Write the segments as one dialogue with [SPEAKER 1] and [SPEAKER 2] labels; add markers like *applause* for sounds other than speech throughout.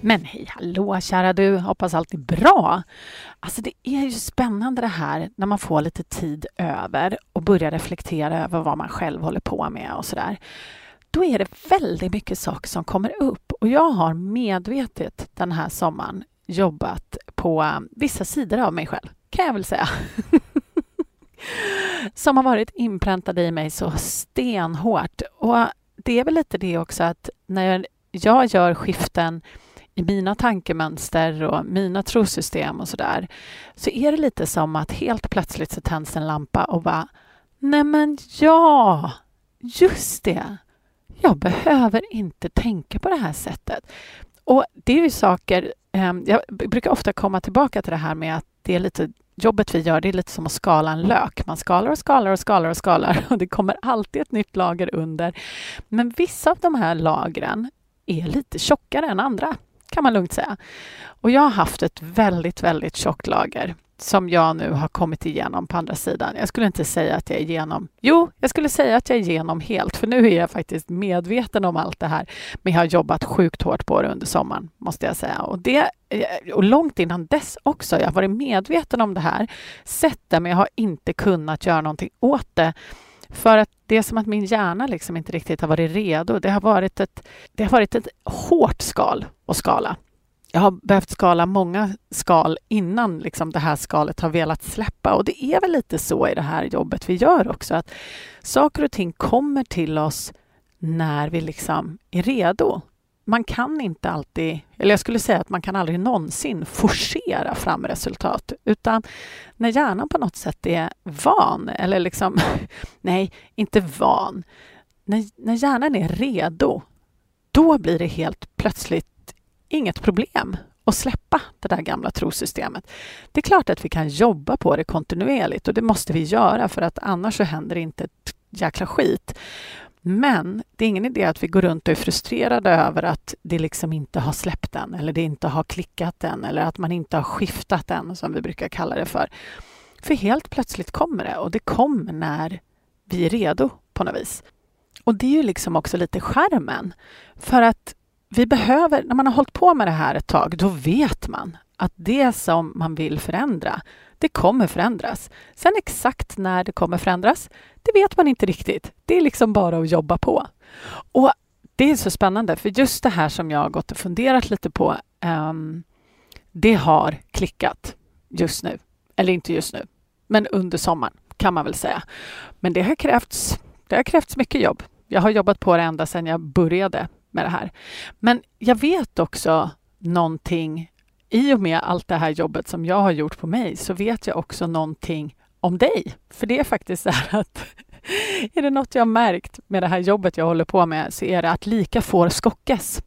[SPEAKER 1] Men hej hallå kära du, hoppas allt är bra. Alltså det är ju spännande det här när man får lite tid över och börjar reflektera över vad man själv håller på med och sådär. Då är det väldigt mycket saker som kommer upp och jag har medvetet den här sommaren jobbat på um, vissa sidor av mig själv, kan jag väl säga. *laughs* som har varit inpräntade i mig så stenhårt. Och det är väl lite det också att när jag gör skiften i mina tankemönster och mina trosystem och sådär, så är det lite som att helt plötsligt så tänds en lampa och bara Nej men ja, just det. Jag behöver inte tänka på det här sättet. Och det är ju saker, ehm, jag brukar ofta komma tillbaka till det här med att det är lite jobbet vi gör, det är lite som att skala en lök. Man skalar och skalar och skalar och skalar *laughs* och det kommer alltid ett nytt lager under. Men vissa av de här lagren är lite tjockare än andra kan man lugnt säga. Och jag har haft ett väldigt, väldigt tjockt lager som jag nu har kommit igenom på andra sidan. Jag skulle inte säga att jag är igenom. Jo, jag skulle säga att jag är igenom helt, för nu är jag faktiskt medveten om allt det här. Men jag har jobbat sjukt hårt på det under sommaren, måste jag säga. Och, det, och långt innan dess också. Jag har varit medveten om det här, sett det, men jag har inte kunnat göra någonting åt det. För att det är som att min hjärna liksom inte riktigt har varit redo. Det har varit ett, det har varit ett hårt skal att skala. Jag har behövt skala många skal innan liksom det här skalet har velat släppa. Och det är väl lite så i det här jobbet vi gör också, att saker och ting kommer till oss när vi liksom är redo man kan inte alltid, eller jag skulle säga att man kan aldrig någonsin forcera fram resultat, utan när hjärnan på något sätt är van, eller liksom, *laughs* nej, inte van, när, när hjärnan är redo, då blir det helt plötsligt inget problem att släppa det där gamla trosystemet. Det är klart att vi kan jobba på det kontinuerligt och det måste vi göra för att annars så händer inte ett jäkla skit. Men det är ingen idé att vi går runt och är frustrerade över att det liksom inte har släppt än eller det inte har klickat än eller att man inte har skiftat än, som vi brukar kalla det för. För helt plötsligt kommer det och det kommer när vi är redo på något vis. Och det är ju liksom också lite skärmen. För att vi behöver, när man har hållit på med det här ett tag, då vet man att det som man vill förändra, det kommer förändras. Sen exakt när det kommer förändras, det vet man inte riktigt. Det är liksom bara att jobba på. Och det är så spännande, för just det här som jag har gått och funderat lite på, um, det har klickat just nu. Eller inte just nu, men under sommaren kan man väl säga. Men det har krävts, det har krävts mycket jobb. Jag har jobbat på det ända sedan jag började med det här. Men jag vet också någonting i och med allt det här jobbet som jag har gjort på mig så vet jag också någonting om dig. För det är faktiskt så här *laughs* att är det något jag märkt med det här jobbet jag håller på med så är det att lika får skockas.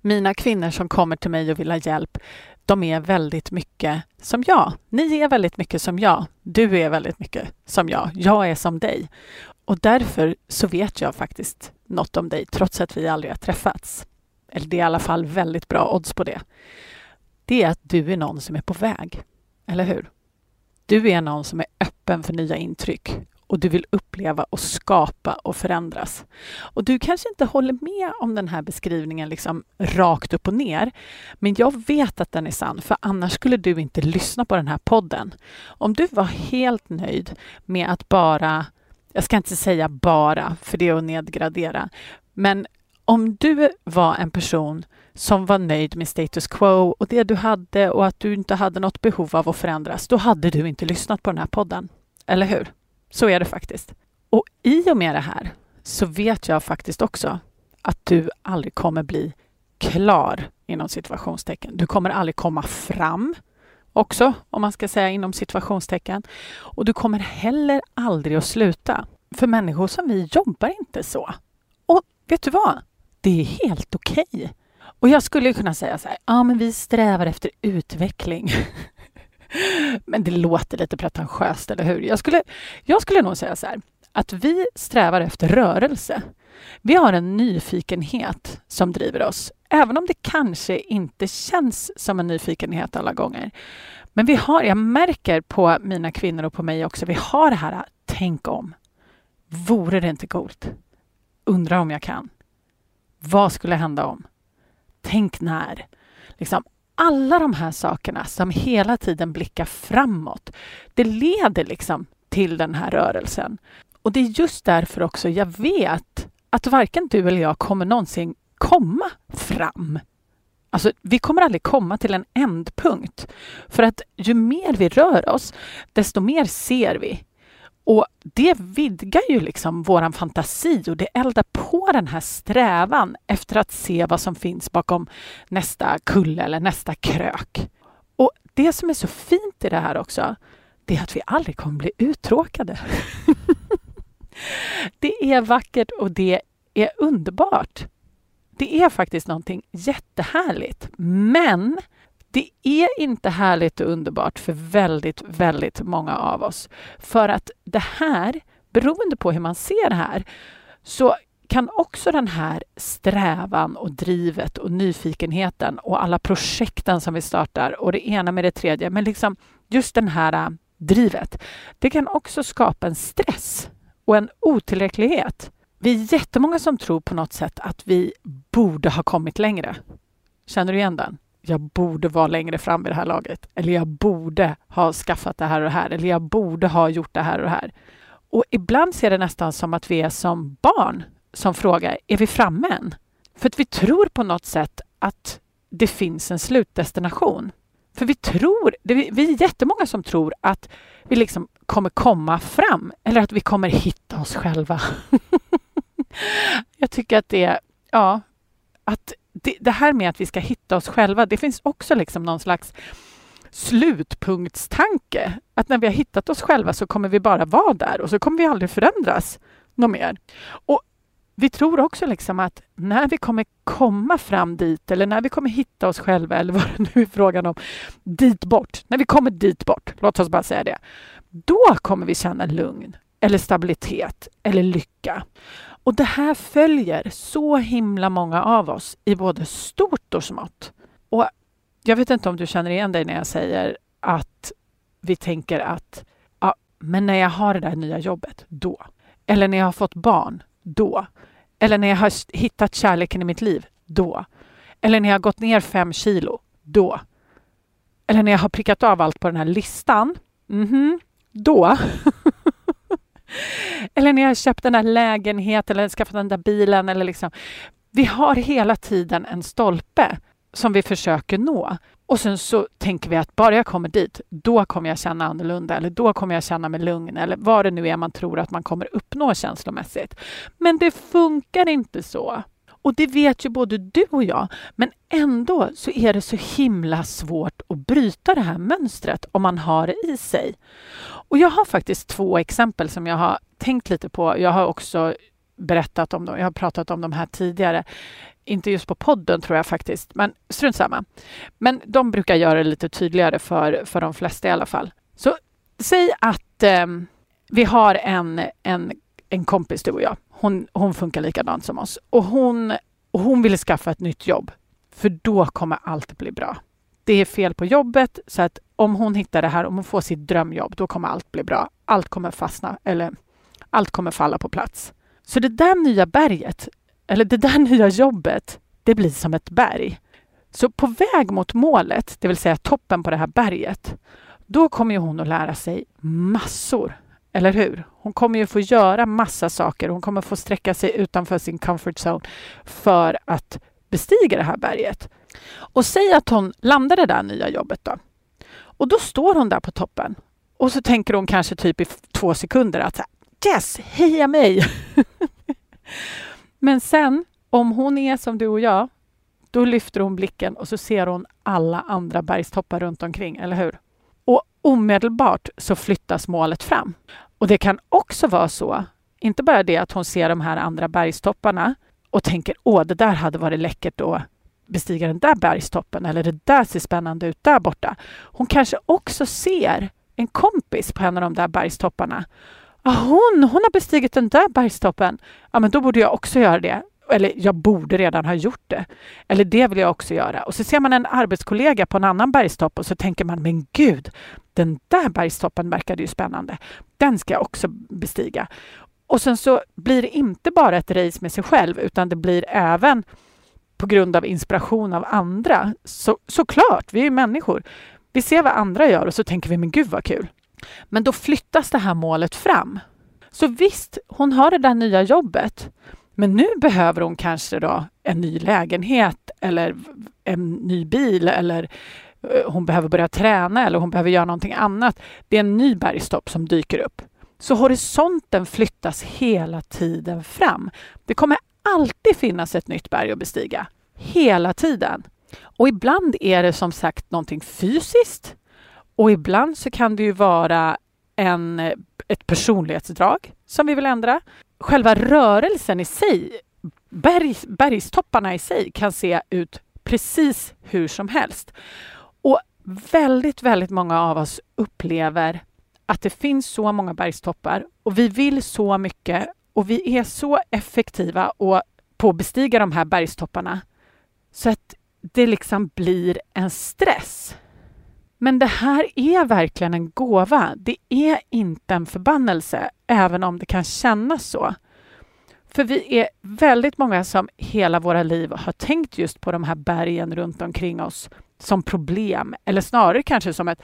[SPEAKER 1] Mina kvinnor som kommer till mig och vill ha hjälp, de är väldigt mycket som jag. Ni är väldigt mycket som jag. Du är väldigt mycket som jag. Jag är som dig. Och därför så vet jag faktiskt något om dig trots att vi aldrig har träffats. Eller det är i alla fall väldigt bra odds på det det är att du är någon som är på väg. Eller hur? Du är någon som är öppen för nya intryck och du vill uppleva och skapa och förändras. Och du kanske inte håller med om den här beskrivningen liksom rakt upp och ner, men jag vet att den är sann, för annars skulle du inte lyssna på den här podden. Om du var helt nöjd med att bara, jag ska inte säga bara, för det är att nedgradera, men om du var en person som var nöjd med status quo och det du hade och att du inte hade något behov av att förändras, då hade du inte lyssnat på den här podden. Eller hur? Så är det faktiskt. Och i och med det här så vet jag faktiskt också att du aldrig kommer bli klar inom situationstecken. Du kommer aldrig komma fram också, om man ska säga inom situationstecken. Och du kommer heller aldrig att sluta. För människor som vi jobbar inte så. Och vet du vad? Det är helt okej. Okay. Och jag skulle kunna säga så här, ja men vi strävar efter utveckling. *laughs* Men det låter lite pretentiöst, eller hur? Jag skulle, jag skulle nog säga så här, att vi strävar efter rörelse. Vi har en nyfikenhet som driver oss, även om det kanske inte känns som en nyfikenhet alla gånger. Men vi har, jag märker på mina kvinnor och på mig också, vi har det här tänk om. Vore det inte coolt? Undrar om jag kan. Vad skulle hända om? Tänk när? Liksom, alla de här sakerna som hela tiden blickar framåt, det leder liksom till den här rörelsen. Och det är just därför också jag vet att varken du eller jag kommer någonsin komma fram. Alltså, vi kommer aldrig komma till en ändpunkt. För att ju mer vi rör oss, desto mer ser vi. Och det vidgar ju liksom våran fantasi och det eldar på den här strävan efter att se vad som finns bakom nästa kulle eller nästa krök. Och det som är så fint i det här också, det är att vi aldrig kommer bli uttråkade. *laughs* det är vackert och det är underbart. Det är faktiskt någonting jättehärligt. Men det är inte härligt och underbart för väldigt, väldigt många av oss. För att det här, beroende på hur man ser det här, så kan också den här strävan och drivet och nyfikenheten och alla projekten som vi startar och det ena med det tredje, men liksom just den här äh, drivet, det kan också skapa en stress och en otillräcklighet. Vi är jättemånga som tror på något sätt att vi borde ha kommit längre. Känner du igen den? Jag borde vara längre fram i det här laget. Eller jag borde ha skaffat det här och det här. Eller jag borde ha gjort det här och det här. Och ibland ser det nästan som att vi är som barn som frågar, är vi framme än? För att vi tror på något sätt att det finns en slutdestination. För vi tror, vi är jättemånga som tror att vi liksom kommer komma fram eller att vi kommer hitta oss själva. *laughs* jag tycker att det, ja, att det, det, här med att vi ska hitta oss själva, det finns också liksom någon slags slutpunktstanke. Att när vi har hittat oss själva så kommer vi bara vara där och så kommer vi aldrig förändras något mer. Och vi tror också liksom att när vi kommer komma fram dit eller när vi kommer hitta oss själva eller vad det nu är frågan om, dit bort, när vi kommer dit bort, låt oss bara säga det, då kommer vi känna lugn eller stabilitet eller lycka. Och det här följer så himla många av oss i både stort och smått. Och jag vet inte om du känner igen dig när jag säger att vi tänker att ja, men när jag har det där nya jobbet, då. Eller när jag har fått barn, då. Eller när jag har hittat kärleken i mitt liv, då. Eller när jag har gått ner fem kilo, då. Eller när jag har prickat av allt på den här listan, mm -hmm, då. *laughs* *laughs* eller när jag har köpt den här lägenheten eller skaffat den där bilen. Eller liksom. Vi har hela tiden en stolpe som vi försöker nå. Och sen så tänker vi att bara jag kommer dit, då kommer jag känna annorlunda eller då kommer jag känna mig lugn eller vad det nu är man tror att man kommer uppnå känslomässigt. Men det funkar inte så. Och det vet ju både du och jag, men ändå så är det så himla svårt att bryta det här mönstret om man har det i sig. Och jag har faktiskt två exempel som jag har tänkt lite på. Jag har också berättat om dem. Jag har pratat om de här tidigare. Inte just på podden tror jag faktiskt, men strunt samma. Men de brukar göra det lite tydligare för, för de flesta i alla fall. Så säg att eh, vi har en, en, en kompis, du och jag. Hon, hon funkar likadant som oss och hon, och hon vill skaffa ett nytt jobb. För då kommer allt bli bra. Det är fel på jobbet så att om hon hittar det här, om hon får sitt drömjobb, då kommer allt bli bra. Allt kommer fastna, eller allt kommer falla på plats. Så det där nya berget, eller det där *laughs* nya jobbet, det blir som ett berg. Så på väg mot målet, det vill säga toppen på det här berget, då kommer hon att lära sig massor. Eller hur? Hon kommer ju få göra massa saker. Hon kommer få sträcka sig utanför sin comfort zone för att bestiga det här berget. Och säg att hon landar det där nya jobbet då. Och då står hon där på toppen. Och så tänker hon kanske typ i två sekunder att yes, heja mig! *laughs* Men sen, om hon är som du och jag, då lyfter hon blicken och så ser hon alla andra bergstoppar runt omkring, eller hur? Och omedelbart så flyttas målet fram. Och det kan också vara så, inte bara det att hon ser de här andra bergstopparna och tänker åh, det där hade varit läckert att bestiga den där bergstoppen eller det där ser spännande ut där borta. Hon kanske också ser en kompis på en av de där bergstopparna. Ah, hon, hon har bestigit den där bergstoppen. Ja, men då borde jag också göra det. Eller jag borde redan ha gjort det. Eller det vill jag också göra. Och så ser man en arbetskollega på en annan bergstopp och så tänker man, men gud, den där bergstoppen verkade ju spännande. Den ska jag också bestiga. Och sen så blir det inte bara ett race med sig själv utan det blir även på grund av inspiration av andra. Så, såklart, vi är ju människor. Vi ser vad andra gör och så tänker vi, men gud vad kul. Men då flyttas det här målet fram. Så visst, hon har det där nya jobbet. Men nu behöver hon kanske då en ny lägenhet eller en ny bil eller eh, hon behöver börja träna eller hon behöver göra någonting annat. Det är en ny bergstopp som dyker upp. Så horisonten flyttas hela tiden fram. Det kommer alltid finnas ett nytt berg att bestiga. Hela tiden. Och ibland är det som sagt någonting fysiskt och ibland så kan det ju vara en, ett personlighetsdrag som vi vill ändra. Själva rörelsen i sig, berg, bergstopparna i sig kan se ut precis hur som helst. Och väldigt, väldigt många av oss upplever att det finns så många bergstoppar och vi vill så mycket och vi är så effektiva och på att bestiga de här bergstopparna så att det liksom blir en stress. Men det här är verkligen en gåva. Det är inte en förbannelse, även om det kan kännas så. För vi är väldigt många som hela våra liv har tänkt just på de här bergen runt omkring oss som problem, eller snarare kanske som ett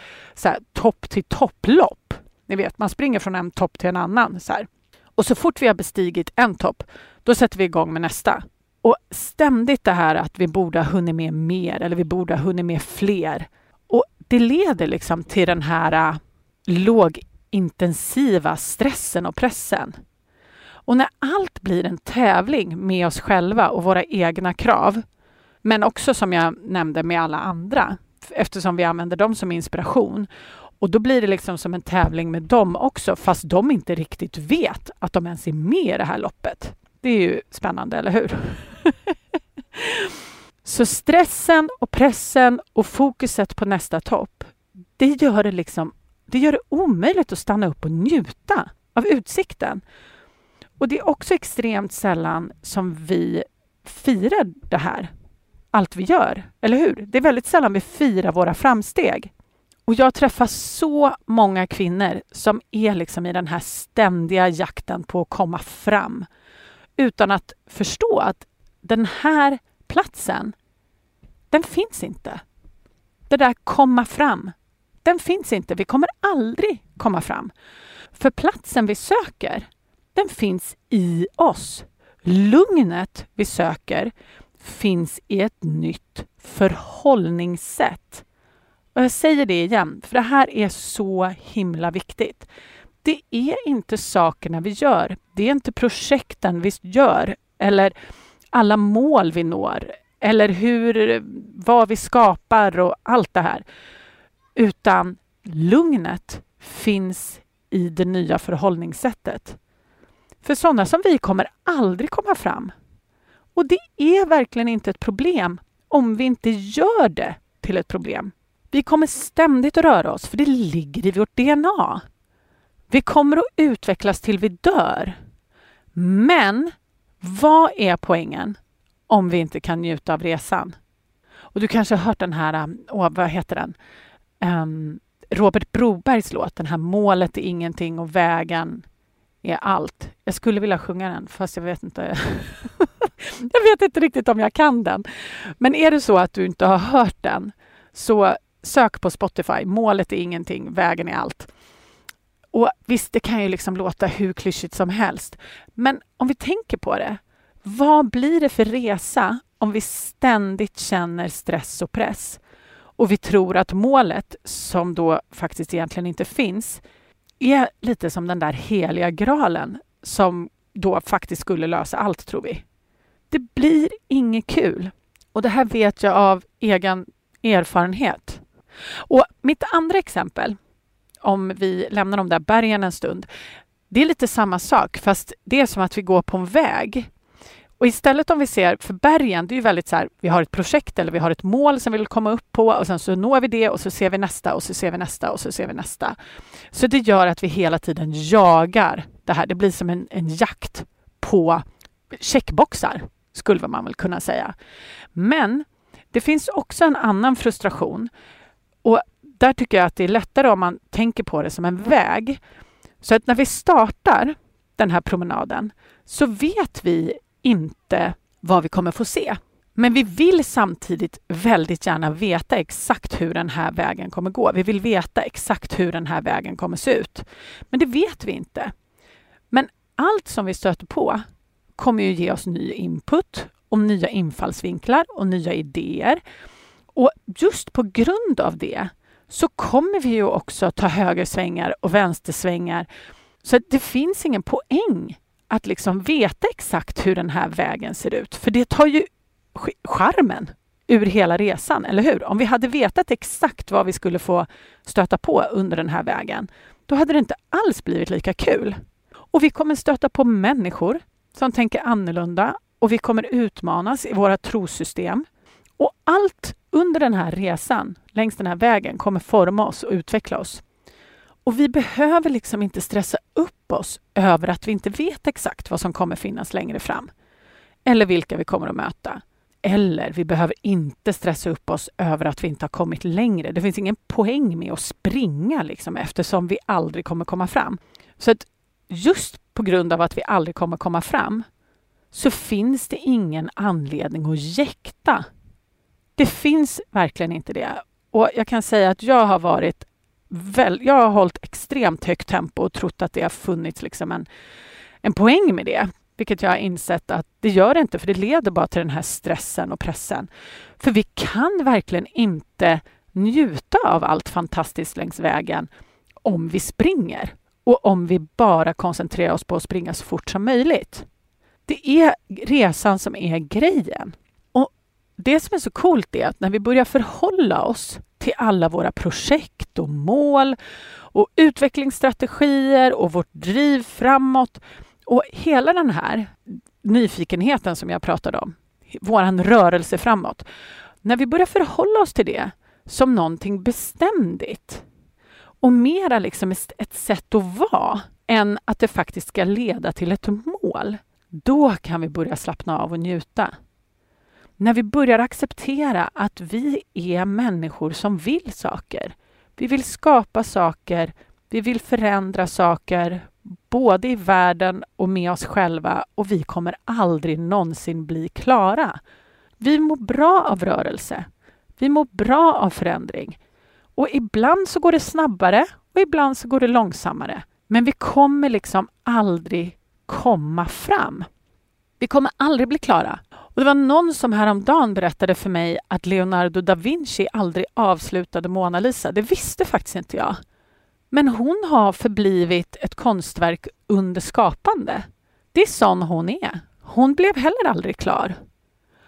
[SPEAKER 1] topp till topplopp. Ni vet, man springer från en topp till en annan. Så här. Och så fort vi har bestigit en topp, då sätter vi igång med nästa. Och ständigt det här att vi borde ha hunnit med mer eller vi borde ha hunnit med fler. Och det leder liksom till den här uh, lågintensiva stressen och pressen. Och när allt blir en tävling med oss själva och våra egna krav, men också som jag nämnde med alla andra, eftersom vi använder dem som inspiration. Och då blir det liksom som en tävling med dem också, fast de inte riktigt vet att de ens är med i det här loppet. Det är ju spännande, eller hur? *laughs* Så stressen och pressen och fokuset på nästa topp, det gör det, liksom, det gör det omöjligt att stanna upp och njuta av utsikten. Och det är också extremt sällan som vi firar det här, allt vi gör, eller hur? Det är väldigt sällan vi firar våra framsteg. Och jag träffar så många kvinnor som är liksom i den här ständiga jakten på att komma fram utan att förstå att den här platsen, den finns inte. Det där komma fram, den finns inte. Vi kommer aldrig komma fram. För platsen vi söker, den finns i oss. Lugnet vi söker finns i ett nytt förhållningssätt. Och jag säger det igen, för det här är så himla viktigt. Det är inte sakerna vi gör. Det är inte projekten vi gör eller alla mål vi når eller hur, vad vi skapar och allt det här. Utan lugnet finns i det nya förhållningssättet. För sådana som vi kommer aldrig komma fram. Och det är verkligen inte ett problem om vi inte gör det till ett problem. Vi kommer ständigt att röra oss, för det ligger i vårt DNA. Vi kommer att utvecklas till vi dör. Men vad är poängen om vi inte kan njuta av resan? Och du kanske har hört den här, oh, vad heter den? Um, Robert Brobergs låt, den här Målet är ingenting och vägen är allt. Jag skulle vilja sjunga den, fast jag vet inte. *laughs* jag vet inte riktigt om jag kan den. Men är det så att du inte har hört den, så sök på Spotify. Målet är ingenting, vägen är allt. Och visst, det kan ju liksom låta hur klyschigt som helst. Men om vi tänker på det, vad blir det för resa om vi ständigt känner stress och press? Och vi tror att målet, som då faktiskt egentligen inte finns, är lite som den där heliga graalen som då faktiskt skulle lösa allt, tror vi. Det blir inget kul. Och det här vet jag av egen erfarenhet. Och mitt andra exempel om vi lämnar de där bergen en stund. Det är lite samma sak, fast det är som att vi går på en väg. Och istället om vi ser, för bergen, det är ju väldigt så här, vi har ett projekt eller vi har ett mål som vi vill komma upp på och sen så når vi det och så ser vi nästa och så ser vi nästa och så ser vi nästa. Så det gör att vi hela tiden jagar det här. Det blir som en, en jakt på checkboxar, skulle man väl kunna säga. Men det finns också en annan frustration och där tycker jag att det är lättare om man tänker på det som en väg. Så att när vi startar den här promenaden så vet vi inte vad vi kommer få se. Men vi vill samtidigt väldigt gärna veta exakt hur den här vägen kommer gå. Vi vill veta exakt hur den här vägen kommer se ut. Men det vet vi inte. Men allt som vi stöter på kommer ju ge oss ny input och nya infallsvinklar och nya idéer. Och just på grund av det så kommer vi ju också ta högersvängar och vänstersvängar. Så det finns ingen poäng att liksom veta exakt hur den här vägen ser ut. För det tar ju charmen ur hela resan, eller hur? Om vi hade vetat exakt vad vi skulle få stöta på under den här vägen, då hade det inte alls blivit lika kul. Och vi kommer stöta på människor som tänker annorlunda och vi kommer utmanas i våra trosystem. Och allt under den här resan, längs den här vägen, kommer forma oss och utveckla oss. Och vi behöver liksom inte stressa upp oss över att vi inte vet exakt vad som kommer finnas längre fram. Eller vilka vi kommer att möta. Eller vi behöver inte stressa upp oss över att vi inte har kommit längre. Det finns ingen poäng med att springa liksom, eftersom vi aldrig kommer komma fram. Så att just på grund av att vi aldrig kommer komma fram så finns det ingen anledning att jäkta. Det finns verkligen inte det. Och jag kan säga att jag har varit väl, jag har hållit extremt högt tempo och trott att det har funnits liksom en, en poäng med det. Vilket jag har insett att det gör det inte, för det leder bara till den här stressen och pressen. För vi kan verkligen inte njuta av allt fantastiskt längs vägen om vi springer och om vi bara koncentrerar oss på att springa så fort som möjligt. Det är resan som är grejen. Det som är så coolt är att när vi börjar förhålla oss till alla våra projekt och mål och utvecklingsstrategier och vårt driv framåt. Och hela den här nyfikenheten som jag pratade om, våran rörelse framåt. När vi börjar förhålla oss till det som någonting beständigt och mera liksom ett sätt att vara än att det faktiskt ska leda till ett mål, då kan vi börja slappna av och njuta. När vi börjar acceptera att vi är människor som vill saker. Vi vill skapa saker, vi vill förändra saker, både i världen och med oss själva och vi kommer aldrig någonsin bli klara. Vi mår bra av rörelse. Vi mår bra av förändring. Och ibland så går det snabbare och ibland så går det långsammare. Men vi kommer liksom aldrig komma fram. Vi kommer aldrig bli klara. Och det var någon som häromdagen berättade för mig att Leonardo da Vinci aldrig avslutade Mona Lisa. Det visste faktiskt inte jag. Men hon har förblivit ett konstverk under skapande. Det är sån hon är. Hon blev heller aldrig klar.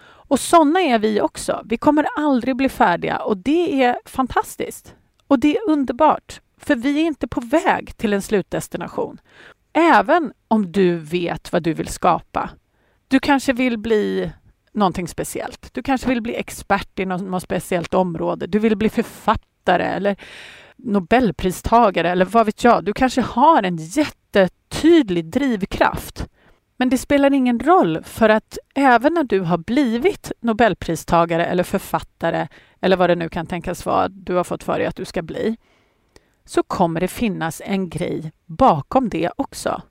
[SPEAKER 1] Och såna är vi också. Vi kommer aldrig bli färdiga och det är fantastiskt. Och det är underbart, för vi är inte på väg till en slutdestination. Även om du vet vad du vill skapa du kanske vill bli någonting speciellt. Du kanske vill bli expert i något, något speciellt område. Du vill bli författare eller Nobelpristagare eller vad vet jag. Du kanske har en jättetydlig drivkraft. Men det spelar ingen roll för att även när du har blivit Nobelpristagare eller författare eller vad det nu kan tänkas vara du har fått för dig att du ska bli så kommer det finnas en grej bakom det också.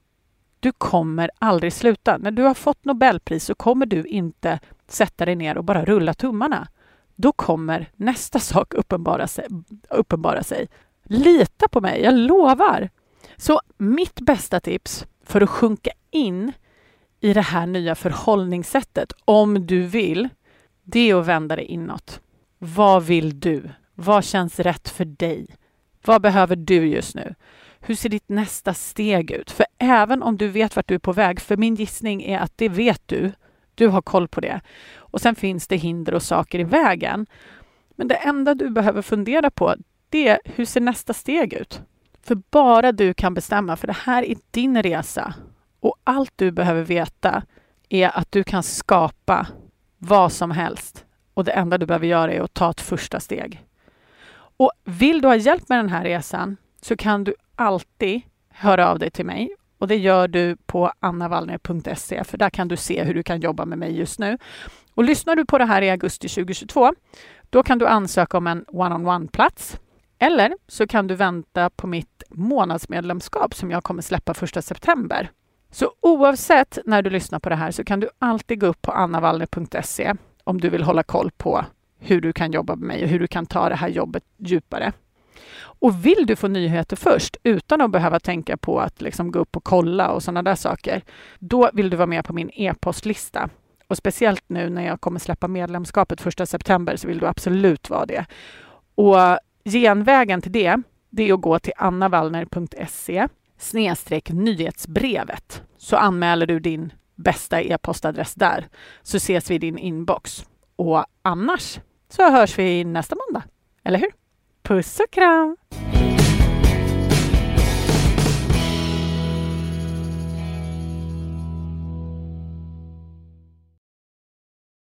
[SPEAKER 1] Du kommer aldrig sluta. När du har fått Nobelpris så kommer du inte sätta dig ner och bara rulla tummarna. Då kommer nästa sak uppenbara sig. Uppenbara sig. Lita på mig, jag lovar! Så mitt bästa tips för att sjunka in i det här nya förhållningssättet, om du vill, det är att vända dig inåt. Vad vill du? Vad känns rätt för dig? Vad behöver du just nu? Hur ser ditt nästa steg ut? För även om du vet vart du är på väg, för min gissning är att det vet du, du har koll på det. Och sen finns det hinder och saker i vägen. Men det enda du behöver fundera på, det är hur ser nästa steg ut? För bara du kan bestämma, för det här är din resa. Och allt du behöver veta är att du kan skapa vad som helst och det enda du behöver göra är att ta ett första steg. Och vill du ha hjälp med den här resan så kan du alltid höra av dig till mig och det gör du på annavallner.se för där kan du se hur du kan jobba med mig just nu. Och lyssnar du på det här i augusti 2022 då kan du ansöka om en one-on-one-plats eller så kan du vänta på mitt månadsmedlemskap som jag kommer släppa 1 september. Så oavsett när du lyssnar på det här så kan du alltid gå upp på annavallner.se om du vill hålla koll på hur du kan jobba med mig och hur du kan ta det här jobbet djupare. Och vill du få nyheter först utan att behöva tänka på att liksom gå upp och kolla och sådana där saker, då vill du vara med på min e-postlista. Och speciellt nu när jag kommer släppa medlemskapet 1 september så vill du absolut vara det. Och genvägen till det, det är att gå till annavallner.se snedstreck nyhetsbrevet så anmäler du din bästa e-postadress där så ses vi i din inbox. Och annars så hörs vi nästa måndag, eller hur? Puss och kram!